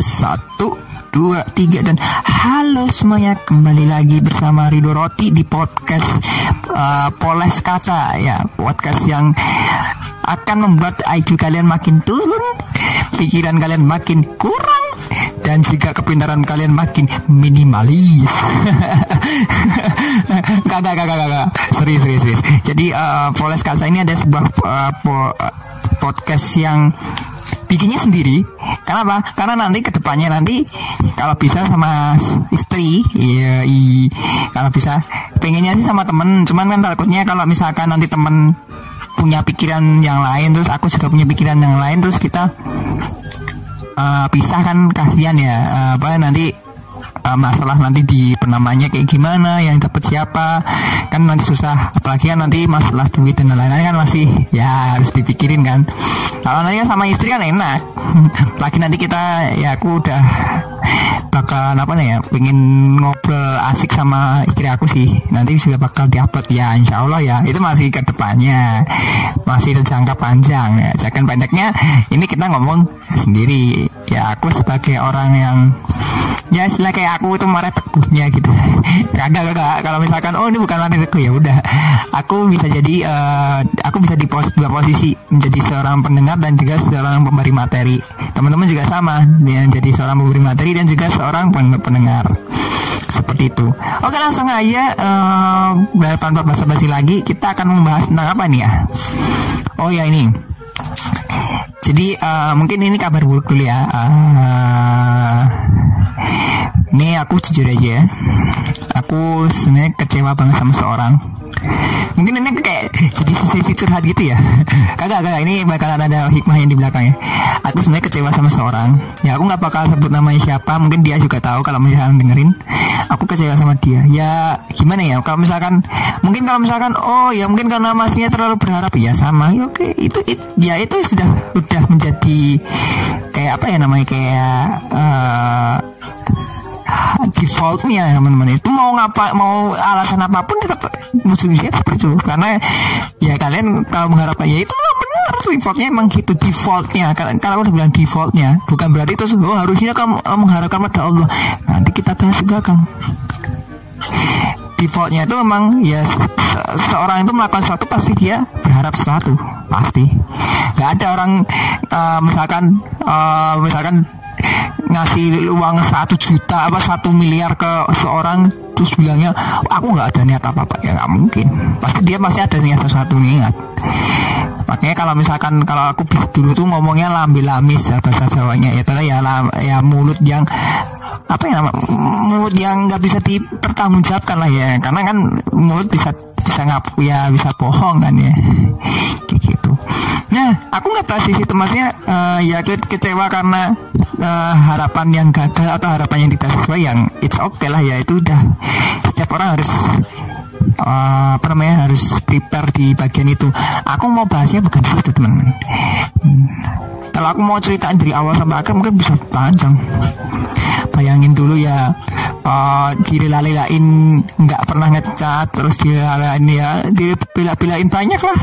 Satu, dua, tiga dan halo semuanya. Kembali lagi bersama Rido Roti di podcast uh, Poles Kaca. Ya podcast yang akan membuat IQ kalian makin turun, pikiran kalian makin kurang dan juga kepintaran kalian makin minimalis. gak, gak, gak, gak, serius, serius, serius. Jadi uh, Poles Kaca ini ada sebuah uh, po podcast yang bikinnya sendiri. Kenapa? Karena nanti ke depannya nanti kalau bisa sama istri, iya, iya kalau bisa pengennya sih sama temen. Cuman kan takutnya kalau misalkan nanti temen punya pikiran yang lain, terus aku juga punya pikiran yang lain, terus kita uh, pisah kan kasihan ya. Uh, apa nanti uh, masalah nanti di penamanya kayak gimana yang dapat siapa. Kan nanti susah apalagi kan nanti masalah duit dan lain-lain kan masih ya harus dipikirin kan. Kalau nanti sama istri kan enak. Lagi nanti kita ya aku udah bakal apa nih ya pengen ngobrol asik sama istri aku sih. Nanti juga bakal diupload. Ya insya Allah ya. Itu masih ke depannya. Masih jangka panjang. Ya jangan pendeknya ini kita ngomong sendiri ya aku sebagai orang yang ya istilah kayak aku itu marah teguhnya gitu. Kagak kagak kalau misalkan oh ini bukan marah teguh ya udah. Aku bisa jadi uh, aku bisa di pos dua posisi menjadi seorang pendengar dan juga seorang pemberi materi. Teman-teman juga sama dia jadi seorang pemberi materi dan juga seorang pendengar. Seperti itu. Oke langsung aja uh, tanpa basa-basi lagi kita akan membahas tentang apa nih ya? Oh ya ini jadi uh, mungkin ini kabar buruk dulu ya. Uh, ini aku jujur aja ya. Aku sebenarnya kecewa banget sama seorang mungkin ini kayak jadi sisi curhat gitu ya. Kagak kagak ini bakalan ada hikmah yang di belakangnya aku sebenarnya kecewa sama seorang. Ya aku nggak bakal sebut namanya siapa. Mungkin dia juga tahu kalau misalkan dengerin. Aku kecewa sama dia. Ya gimana ya? Kalau misalkan mungkin kalau misalkan oh ya mungkin karena masnya terlalu berharap. Ya sama. Ya oke. Itu, itu ya itu sudah udah menjadi kayak apa ya namanya? Kayak uh, defaultnya teman-teman? Itu mau ngapa mau alasan apa pun tetap ujungnya seperti itu. Karena ya kalian kalau mengharapkan ya itu benar defaultnya emang gitu defaultnya. Kalau udah bilang defaultnya bukan berarti itu oh, harusnya kamu mengharapkan pada Allah. Nanti kita bahas juga kamu defaultnya itu memang ya seorang itu melakukan sesuatu pasti dia berharap sesuatu. Pasti. Nggak ada orang uh, misalkan uh, misalkan ngasih uang satu juta apa satu miliar ke seorang terus bilangnya aku nggak ada niat apa apa ya nggak mungkin. Pasti dia masih ada niat sesuatu niat. Makanya kalau misalkan kalau aku dulu tuh ngomongnya lambi lamis ya bahasa Jawanya. Ya ya ya mulut yang apa ya mulut yang nggak bisa dipertanggungjawabkan lah ya. Karena kan mulut bisa bisa ngapu ya bisa bohong kan ya. Gitu. Nah aku nggak bahas di situ maksudnya uh, ya kecewa karena uh, harapan yang gagal atau harapan yang tidak sesuai yang it's okay lah ya itu udah. Setiap orang harus uh, apa namanya harus prepare di bagian itu. Aku mau bahasnya bukan itu teman-teman hmm. kalau aku mau ceritain dari awal sampai akhir mungkin bisa panjang. Bayangin dulu ya uh, dilela-lelain nggak pernah ngecat terus dilela-lelain ya dibela-belain banyak lah.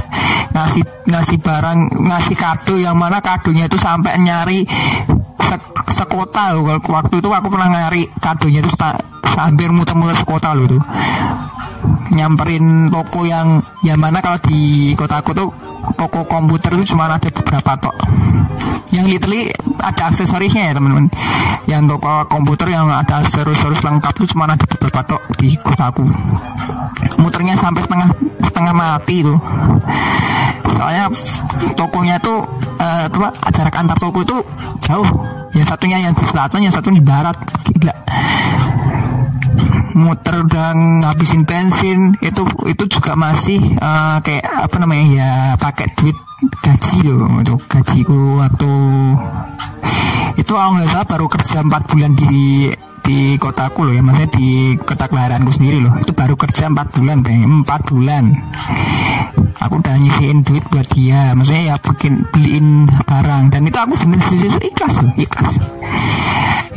Ngasih ngasih barang ngasih kado yang mana kadonya itu sampai nyari se sekota loh waktu itu aku pernah nyari kadonya itu hampir muter-muter sekota loh itu. Nyamperin toko yang yang mana kalau di kotaku tuh toko komputer itu cuma ada beberapa tok. Yang literally ada aksesorisnya ya teman-teman. Yang toko komputer yang ada aksesoris lengkap itu cuma ada beberapa tok di kotaku muternya sampai setengah setengah mati itu. Soalnya tokonya tuh uh, jarak antar toko itu jauh. Yang satunya yang di selatan yang satu di barat. Gila muter udah ngabisin bensin itu itu juga masih uh, kayak apa namanya ya pakai duit gaji loh untuk gajiku waktu itu salah baru kerja 4 bulan di di kotaku loh ya maksudnya di kota kelahiranku sendiri loh. Itu baru kerja 4 bulan kayaknya 4 bulan. Aku udah nyisihin duit buat dia. Maksudnya ya bikin beliin barang. Dan itu aku bener jujur ikhlas loh ikhlas.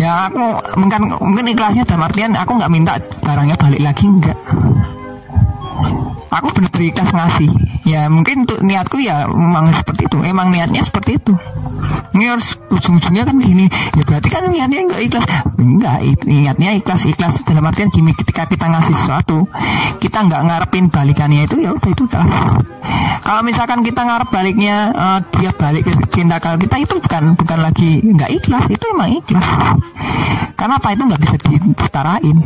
Ya aku mungkin mungkin ikhlasnya dalam artian aku nggak minta barangnya balik lagi enggak aku bener-bener ikhlas ngasih. Ya mungkin untuk niatku ya memang seperti itu. Emang niatnya seperti itu ini harus ujung-ujungnya kan gini. Ya berarti kan niatnya enggak ikhlas. Enggak niatnya ikhlas. Ikhlas dalam artian gini ketika kita ngasih sesuatu kita nggak ngarepin balikannya itu ya udah itu ikhlas. Kalau misalkan kita ngarep baliknya uh, dia balik ke cinta kalau kita itu bukan bukan lagi nggak ikhlas. Itu emang ikhlas. Karena apa? Itu nggak bisa disetarain.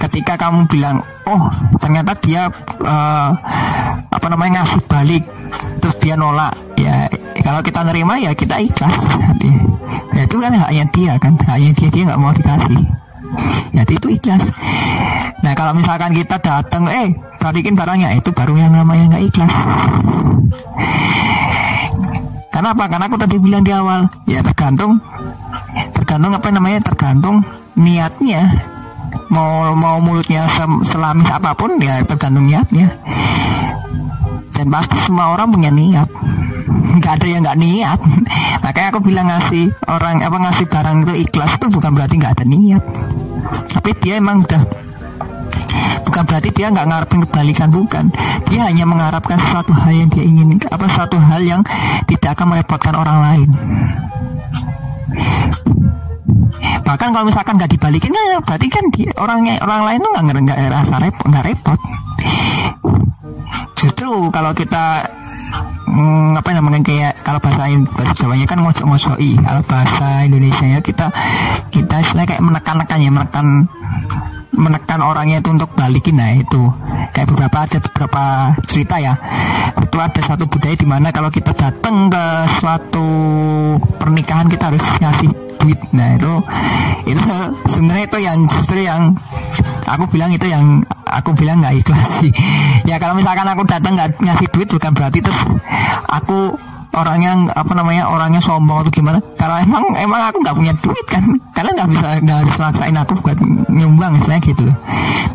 Ketika kamu bilang oh ternyata dia uh, apa namanya ngasih balik terus dia nolak ya kalau kita nerima ya kita ikhlas ya itu kan haknya dia kan. Haknya dia dia nggak mau dikasih. Ya itu ikhlas. Nah kalau misalkan kita datang eh balikin barangnya. Itu baru yang namanya nggak ikhlas. Karena apa? Karena aku tadi bilang di awal ya tergantung tergantung apa namanya? Tergantung niatnya. Mau mau mulutnya selami apa pun ya tergantung niatnya. Dan pasti semua orang punya niat nggak ada yang nggak niat. Makanya aku bilang ngasih orang apa ngasih barang itu ikhlas itu bukan berarti nggak ada niat. Tapi dia emang udah bukan berarti dia nggak ngarepin kebalikan bukan. Dia hanya mengharapkan suatu hal yang dia ingin apa suatu hal yang tidak akan merepotkan orang lain. Bahkan kalau misalkan nggak dibalikin ya berarti kan di, orangnya orang lain tuh nggak nggak rasa repot nggak repot. Justru kalau kita hmm, apa namanya kayak kalau bahasa bahasa Jawanya kan ngocok ngocoi kalau bahasa Indonesia ya kita kita istilahnya kayak menekan-nekan ya menekan menekan orangnya itu untuk balikin. Nah itu kayak beberapa ada beberapa cerita ya. Itu ada satu budaya di mana kalau kita datang ke suatu pernikahan kita harus ngasih duit nah itu itu sebenarnya itu yang justru yang aku bilang itu yang aku bilang nggak ikhlas sih. Ya kalau misalkan aku datang nggak ngasih duit bukan berarti terus aku orangnya apa namanya orangnya sombong atau gimana. Karena emang emang aku nggak punya duit kan. Kalian nggak bisa nggak harus maksain aku buat nyumbang istilahnya gitu.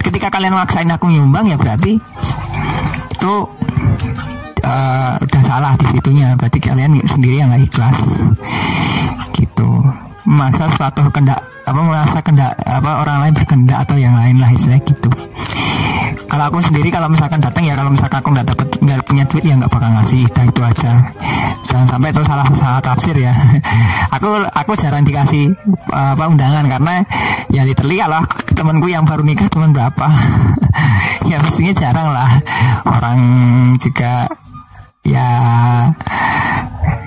Ketika kalian maksain aku nyumbang ya berarti itu uh, udah salah di situnya. Berarti kalian sendiri yang nggak ikhlas. Gitu memaksa suatu kehendak apa merasa kendak apa orang lain berkendak atau yang lain lah istilahnya gitu. Kalau aku sendiri kalau misalkan datang ya kalau misalkan aku nggak dapat nggak punya duit ya nggak bakal ngasih dah itu aja. Jangan sampai itu salah salah tafsir ya. Aku aku jarang dikasih apa undangan karena ya literally kalau temanku yang baru nikah teman berapa? Ya mestinya jarang lah. Orang juga ya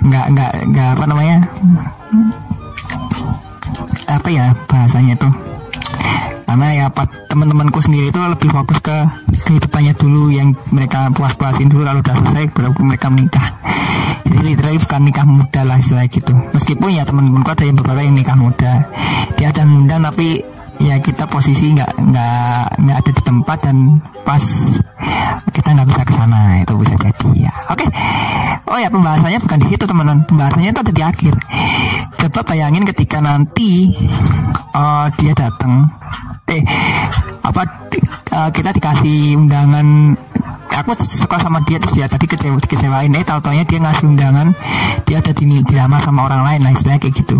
nggak nggak nggak apa namanya apa ya bahasanya tuh karena ya teman-temanku sendiri itu lebih fokus ke kehidupannya dulu yang mereka puas-puasin dulu kalau udah selesai baru mereka menikah. Jadi literally bukan nikah muda lah istilah gitu. Meskipun ya teman-temanku ada yang beberapa yang nikah muda. Dia ada muda tapi ya kita posisi nggak nggak nggak ada di tempat dan pas kita nggak bisa ke sana itu bisa jadi ya. Oke oh ya pembahasannya bukan di situ teman-teman. Pembahasannya itu ada di akhir. Coba bayangin ketika nanti uh, dia datang. Eh apa uh, kita dikasih undangan. Aku suka sama dia terus ya tadi kecewa kecewain eh tau dia ngasih undangan. Dia ada di dilamar sama orang lain lah istilahnya kayak gitu.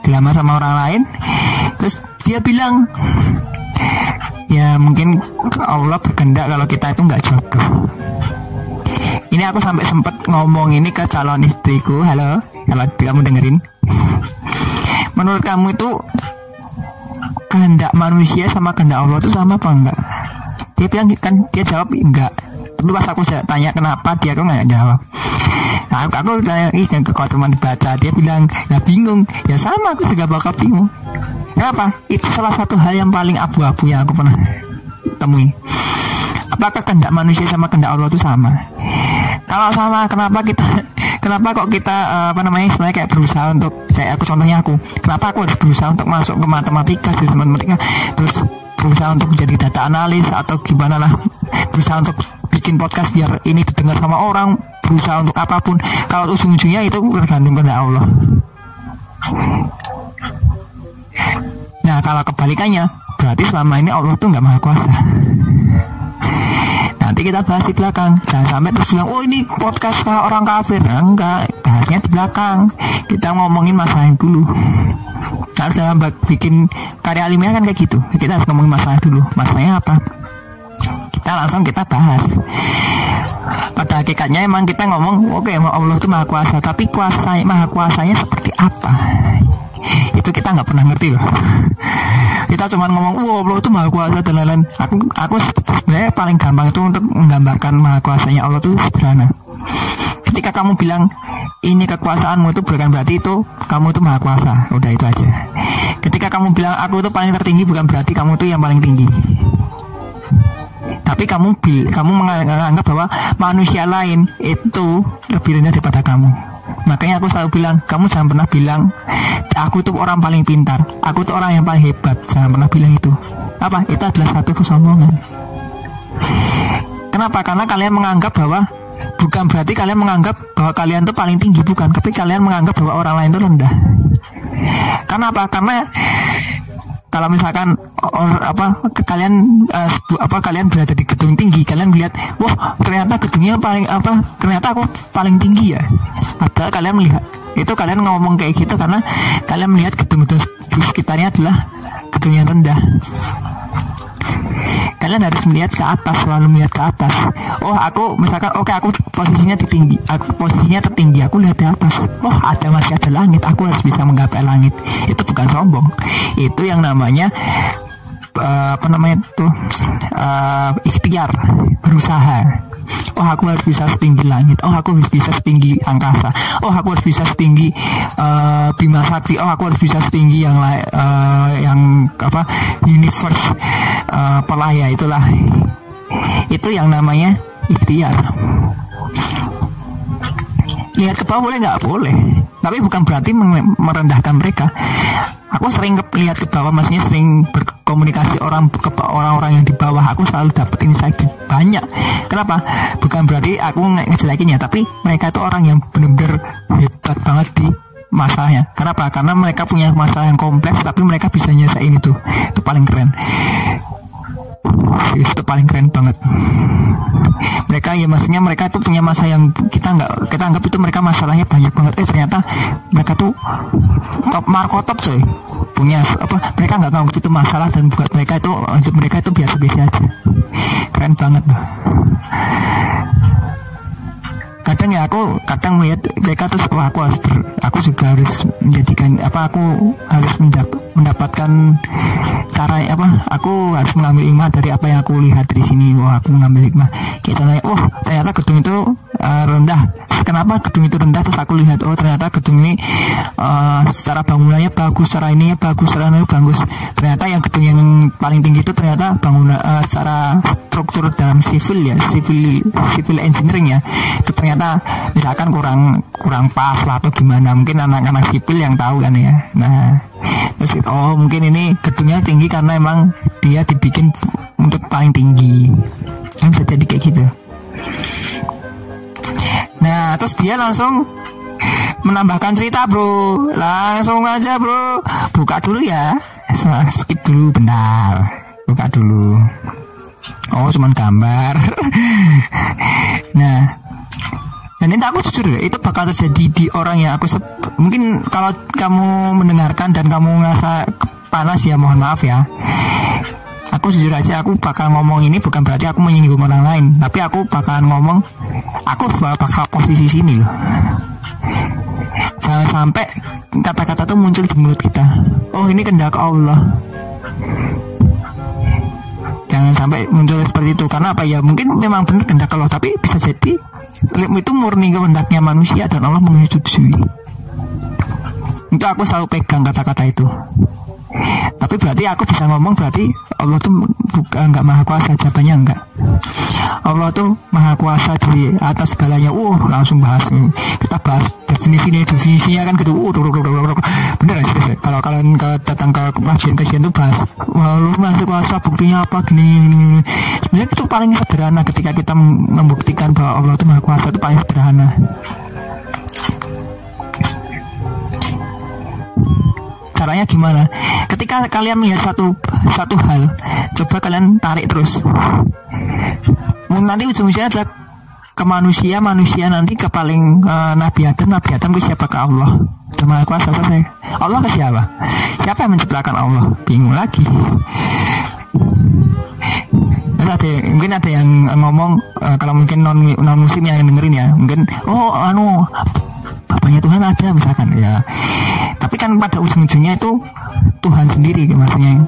Dilamar sama orang lain terus dia bilang ya mungkin Allah berkehendak kalau kita itu nggak jodoh ini aku sampai sempet ngomong ini ke calon istriku. Halo. Kalau kamu dengerin? Menurut kamu itu kehendak manusia sama kehendak Allah itu sama apa enggak? Dia bilang kan dia jawab enggak. Tapi pas aku tanya kenapa? Dia kok nggak jawab. Nah, aku, aku tanya dan ke teman baca dia bilang ya bingung. Ya sama aku juga bakal bingung. Kenapa? Itu salah satu hal yang paling abu-abu yang aku pernah temui apakah kehendak manusia sama kehendak Allah itu sama. Kalau sama kenapa kita kenapa kok kita uh, apa namanya istilahnya kayak berusaha untuk saya aku contohnya aku kenapa aku harus berusaha untuk masuk ke matematika di matematika terus berusaha untuk menjadi data analis atau gimana lah. Berusaha untuk bikin podcast biar ini didengar sama orang berusaha untuk apa pun. Kalau ujung-ujungnya itu tergantung kepada Allah. Nah kalau kebalikannya berarti selama ini Allah tuh nggak maha kuasa nanti kita bahas di belakang. Jangan sampai terus bilang oh ini podcast kah? Orang kafir. Nah, enggak. Bahasnya di belakang. Kita ngomongin masalah dulu. Harus dalam bikin karya ilmiah kan kayak gitu. Kita harus ngomongin masalah dulu. Masalahnya apa? Maka langsung kita bahas. Pada hakikatnya emang kita ngomong oke okay, Allah itu maha kuasa. Tapi kuasa maha kuasanya seperti apa? Itu kita nggak pernah ngerti loh kita cuma ngomong wah Allah itu maha kuasa dan lain-lain. Aku aku sebenarnya paling gampang itu untuk menggambarkan maha kuasanya Allah itu sederhana. Ketika kamu bilang ini kekuasaanmu itu bukan berarti itu kamu itu maha kuasa udah itu aja. Ketika kamu bilang aku itu paling tertinggi bukan berarti kamu itu yang paling tinggi. Tapi kamu kamu menganggap bahwa manusia lain itu lebih rendah daripada kamu. Makanya aku selalu bilang kamu jangan pernah bilang aku tuh orang paling pintar. Aku tuh orang yang paling hebat. Jangan pernah bilang itu. Apa? Itu adalah satu kesombongan. Kenapa? Karena kalian menganggap bahwa bukan berarti kalian menganggap bahwa kalian tuh paling tinggi bukan. Tapi kalian menganggap bahwa orang lain itu rendah. Karena apa? Karena kalau misalkan or, apa kalian uh, apa kalian berada di gedung tinggi kalian melihat wah ternyata gedungnya paling apa ternyata aku paling tinggi ya? Padahal kalian melihat itu kalian ngomong kayak gitu karena kalian melihat gedung-gedung di sekitarnya adalah gedung yang rendah. Kalian harus melihat ke atas selalu melihat ke atas. Oh aku misalkan oke okay, aku posisinya di tinggi aku posisinya tertinggi aku lihat di atas. Oh ada masih ada langit aku harus bisa menggapai langit. Itu bukan sombong. Itu yang namanya apa namanya itu uh, ikhtiar berusaha. Oh aku harus bisa setinggi langit. Oh aku harus bisa setinggi angkasa. Oh aku harus bisa setinggi uh, Bima Sakti. Oh aku harus bisa setinggi yang uh, yang apa universe uh, pelaya itulah. Itu yang namanya ikhtiar. Lihat ke bawah boleh nggak? Boleh tapi bukan berarti merendahkan mereka. Aku sering lihat ke bawah maksudnya sering berkomunikasi orang ke orang-orang yang di bawah. Aku selalu dapat insight banyak. Kenapa? Bukan berarti aku ngejelekinnya tapi mereka itu orang yang benar-benar hebat banget di masalahnya. Kenapa? Karena mereka punya masalah yang kompleks tapi mereka bisa nyelesain itu. Itu paling keren itu paling keren banget. Mereka ya maksudnya mereka tuh punya masa yang kita nggak kita anggap itu mereka masalahnya banyak banget. Eh ternyata mereka tuh top marco top coy. Punya apa mereka nggak tahu itu masalah dan buat mereka itu untuk mereka itu biasa-biasa aja. Keren banget kadang ya aku kadang melihat mereka terus wah aku harus ber, aku juga harus menjadikan apa aku harus mendap, mendapatkan cara apa aku harus mengambil hikmah dari apa yang aku lihat dari sini. Wah aku mengambil hikmah. Kayak contohnya wah ternyata gedung itu uh, rendah. Kenapa gedung itu rendah? Terus aku lihat oh ternyata gedung ini uh, secara bangunannya bagus secara ini bagus secara ini bagus. Ternyata yang gedung yang paling tinggi itu ternyata bangunan uh, secara struktur dalam civil ya civil civil engineering ya. Itu ternyata misalkan kurang kurang pas lah atau gimana mungkin anak-anak sipil yang tahu kan ya. Nah terus oh mungkin ini gedungnya tinggi karena emang dia dibikin untuk paling tinggi. Kan bisa jadi kayak gitu. Nah terus dia langsung menambahkan cerita bro. Langsung aja bro. Buka dulu ya. Skip dulu bentar. Buka dulu. Oh cuman gambar. Nah dan ini aku jujur ya, itu bakal terjadi di orang yang aku mungkin kalau kamu mendengarkan dan kamu ngerasa panas ya mohon maaf ya. Aku jujur aja aku bakal ngomong ini bukan berarti aku menyinggung orang lain, tapi aku bakal ngomong aku bakal posisi sini loh. Jangan sampai kata-kata tuh muncul di mulut kita. Oh ini kendak Allah jangan sampai muncul seperti itu karena apa ya mungkin memang benar kehendak Allah tapi bisa jadi itu murni kehendaknya manusia dan Allah menyetujui itu aku selalu pegang kata-kata itu tapi berarti aku bisa ngomong berarti Allah tuh bukan nggak maha kuasa jawabannya enggak. Allah tuh maha kuasa di atas segalanya. Uh langsung bahas kita bahas definisi definisinya kan gitu. Uh bener sih kalau kalian ke, datang ke kajian kajian tuh bahas Allah maha kuasa buktinya apa? Gini gini, gini. sebenarnya itu paling sederhana ketika kita membuktikan bahwa Allah tuh maha kuasa itu paling sederhana caranya gimana? Ketika kalian melihat satu satu hal coba kalian tarik terus. Nanti ujung-ujungnya adalah ke manusia manusia nanti ke paling uh, Nabi Adam. Nabi Adam ke siapa? Ke Allah. Maha kuasa selesai. Allah ke siapa? Siapa yang menciptakan Allah? Bingung lagi. Ada mungkin ada yang ngomong uh, kalau mungkin non non muslim yang dengerin ya mungkin oh anu bapaknya Tuhan ada misalkan ya. Tapi kan pada ujung-ujungnya itu Tuhan sendiri maksudnya.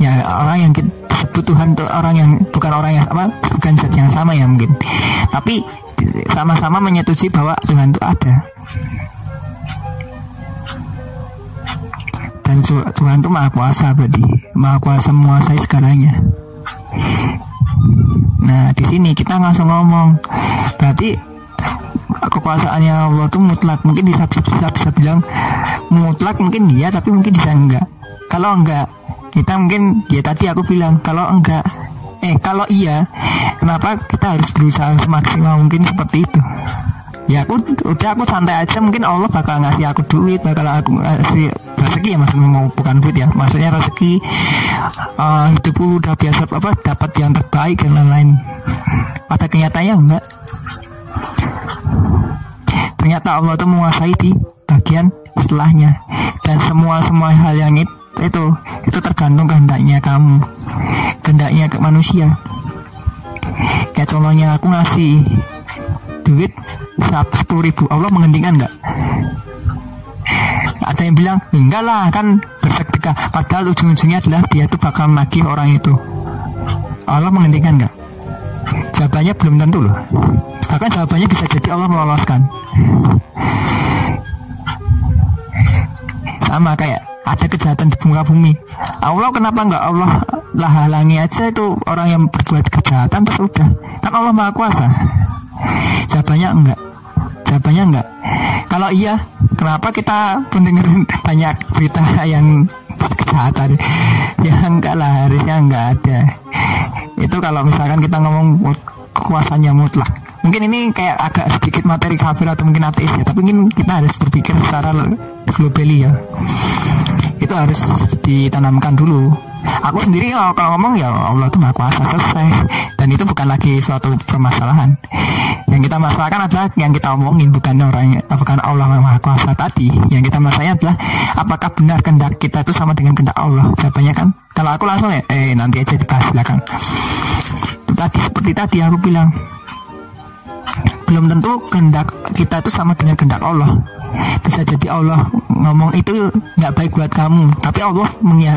Ya orang yang disebut Tuhan itu orang yang bukan orang yang apa bukan zat yang sama ya mungkin. Tapi sama-sama menyetujui bahwa Tuhan itu ada. Dan Tuhan itu maha kuasa berarti. Maha kuasa menguasai segalanya. Nah di sini kita langsung ngomong. Berarti kekuasaannya Allah tuh mutlak. Mungkin bisa bisa bisa bilang mutlak mungkin iya tapi mungkin bisa enggak. Kalau enggak kita mungkin ya tadi aku bilang kalau enggak eh kalau iya kenapa kita harus berusaha semaksimal mungkin seperti itu? Ya aku udah aku santai aja mungkin Allah bakal ngasih aku duit bakal aku ngasih rezeki ya maksudnya mau bukan duit ya maksudnya rezeki uh, hidupku udah biasa apa dapat yang terbaik dan lain-lain. Pada kenyataannya enggak ternyata Allah itu menguasai di bagian setelahnya. Dan semua semua hal yang itu itu tergantung kehendaknya kamu. Kehendaknya ke manusia. Kayak contohnya aku ngasih duit sepuluh ribu. Allah menghentikan nggak? Ada yang bilang enggak lah kan bersedekah. Padahal ujung-ujungnya adalah dia tuh bakal nagih orang itu. Allah menghentikan nggak jawabannya belum tentu loh. Bahkan jawabannya bisa jadi Allah meloloskan. Sama kayak ada kejahatan di muka bumi. Allah kenapa nggak Allah lah halangi aja itu orang yang berbuat kejahatan terus udah? Kan Allah maha kuasa. Jawabannya enggak. Jawabannya enggak. Kalau iya kenapa kita mendengar banyak berita yang kejahatan? Ya enggak lah harusnya enggak ada itu kalau misalkan kita ngomong kekuasaannya mutlak mungkin ini kayak agak sedikit materi kafir atau mungkin ateis ya tapi mungkin kita harus berpikir secara globally ya. Itu harus ditanamkan dulu. Aku sendiri kalau, kalau ngomong ya Allah itu maha kuasa selesai. Dan itu bukan lagi suatu permasalahan yang kita masalahkan adalah yang kita omongin bukan orang bukan Allah maha kuasa tadi. Yang kita masalahkan adalah apakah benar kehendak kita itu sama dengan kehendak Allah? Jawabannya kan kalau aku langsung ya eh nanti aja dibahas belakang. Tadi seperti tadi aku bilang belum tentu kehendak kita itu sama dengan kehendak Allah. Bisa jadi Allah ngomong itu nggak baik buat kamu tapi Allah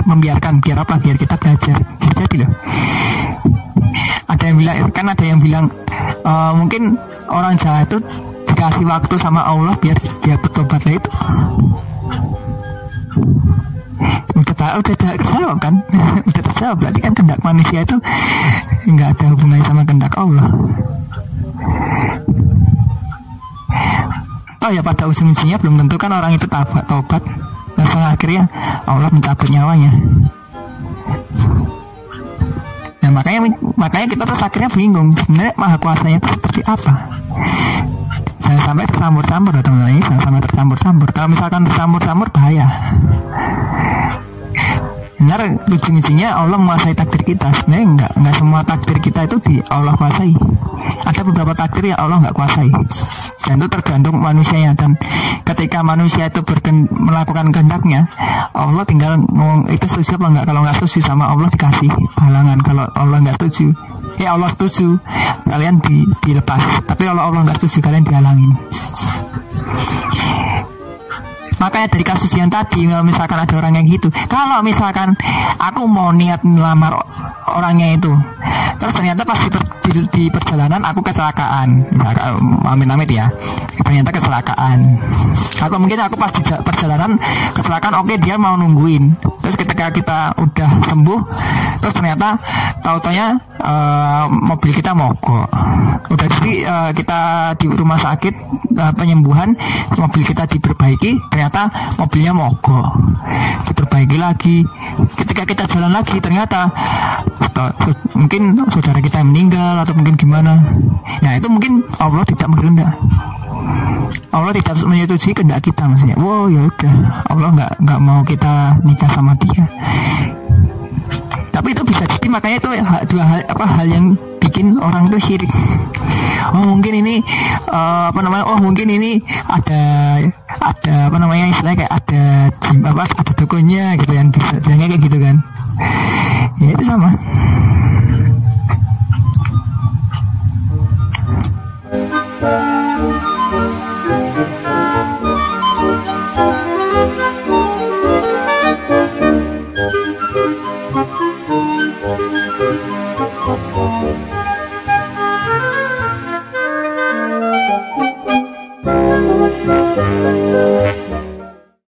membiarkan biar apa? Biar kita belajar. Bisa jadi loh. Ada yang bilang kan ada yang bilang uh, mungkin orang jahat itu dikasih waktu sama Allah biar dia bertobat. Lah itu. Udah udah terjawab kan? Udah terjawab berarti kan kehendak manusia itu nggak ada hubungannya sama kehendak Allah oh ya pada ujung-ujungnya belum tentu kan orang itu tabat tobat dan akhirnya Allah mencabut nyawanya Nah makanya makanya kita terus akhirnya bingung sebenarnya maha kuasanya itu seperti apa. Jangan sampai tercampur-campur teman-teman ini jangan sampai tercampur-campur. Kalau misalkan tercampur-campur bahaya benar ujung-ujungnya Allah menguasai takdir kita. Sebenarnya enggak enggak semua takdir kita itu di Allah kuasai. Ada beberapa takdir yang Allah nggak kuasai. Dan itu tergantung manusianya. Dan ketika manusia itu berken, melakukan kehendaknya Allah tinggal ngomong itu setuju apa enggak kalau nggak setuju sama Allah dikasih halangan. Kalau Allah nggak setuju ya Allah setuju. Kalian di, dilepas. Tapi kalau Allah nggak setuju kalian dihalangin Makanya dari kasus yang tadi kalau misalkan ada orang yang gitu, kalau misalkan aku mau niat melamar orangnya itu, terus ternyata pas di, di, di perjalanan aku kecelakaan, amit-amit ya, ternyata kecelakaan. Atau mungkin aku pas di perjalanan kecelakaan, oke okay, dia mau nungguin, terus ketika kita udah sembuh, terus ternyata tahu-taunya uh, mobil kita mogok, udah jadi uh, kita di rumah sakit uh, penyembuhan, mobil kita diperbaiki, ternyata mobilnya mogok. Diperbaiki lagi. Ketika kita jalan lagi ternyata mungkin saudara kita yang meninggal atau mungkin gimana. Nah itu mungkin Allah tidak menghendaki Allah tidak menyetujui kehendak kita maksudnya. Wow ya udah. Allah nggak nggak mau kita nikah sama dia. Tapi itu bisa jadi makanya itu dua hal apa hal yang bikin orang itu syirik. Oh mungkin ini uh, apa namanya oh mungkin ini ada ada apa namanya istilahnya kayak ada apa ada tokonya gitu yang bisa bilangnya kayak gitu kan. Ya itu sama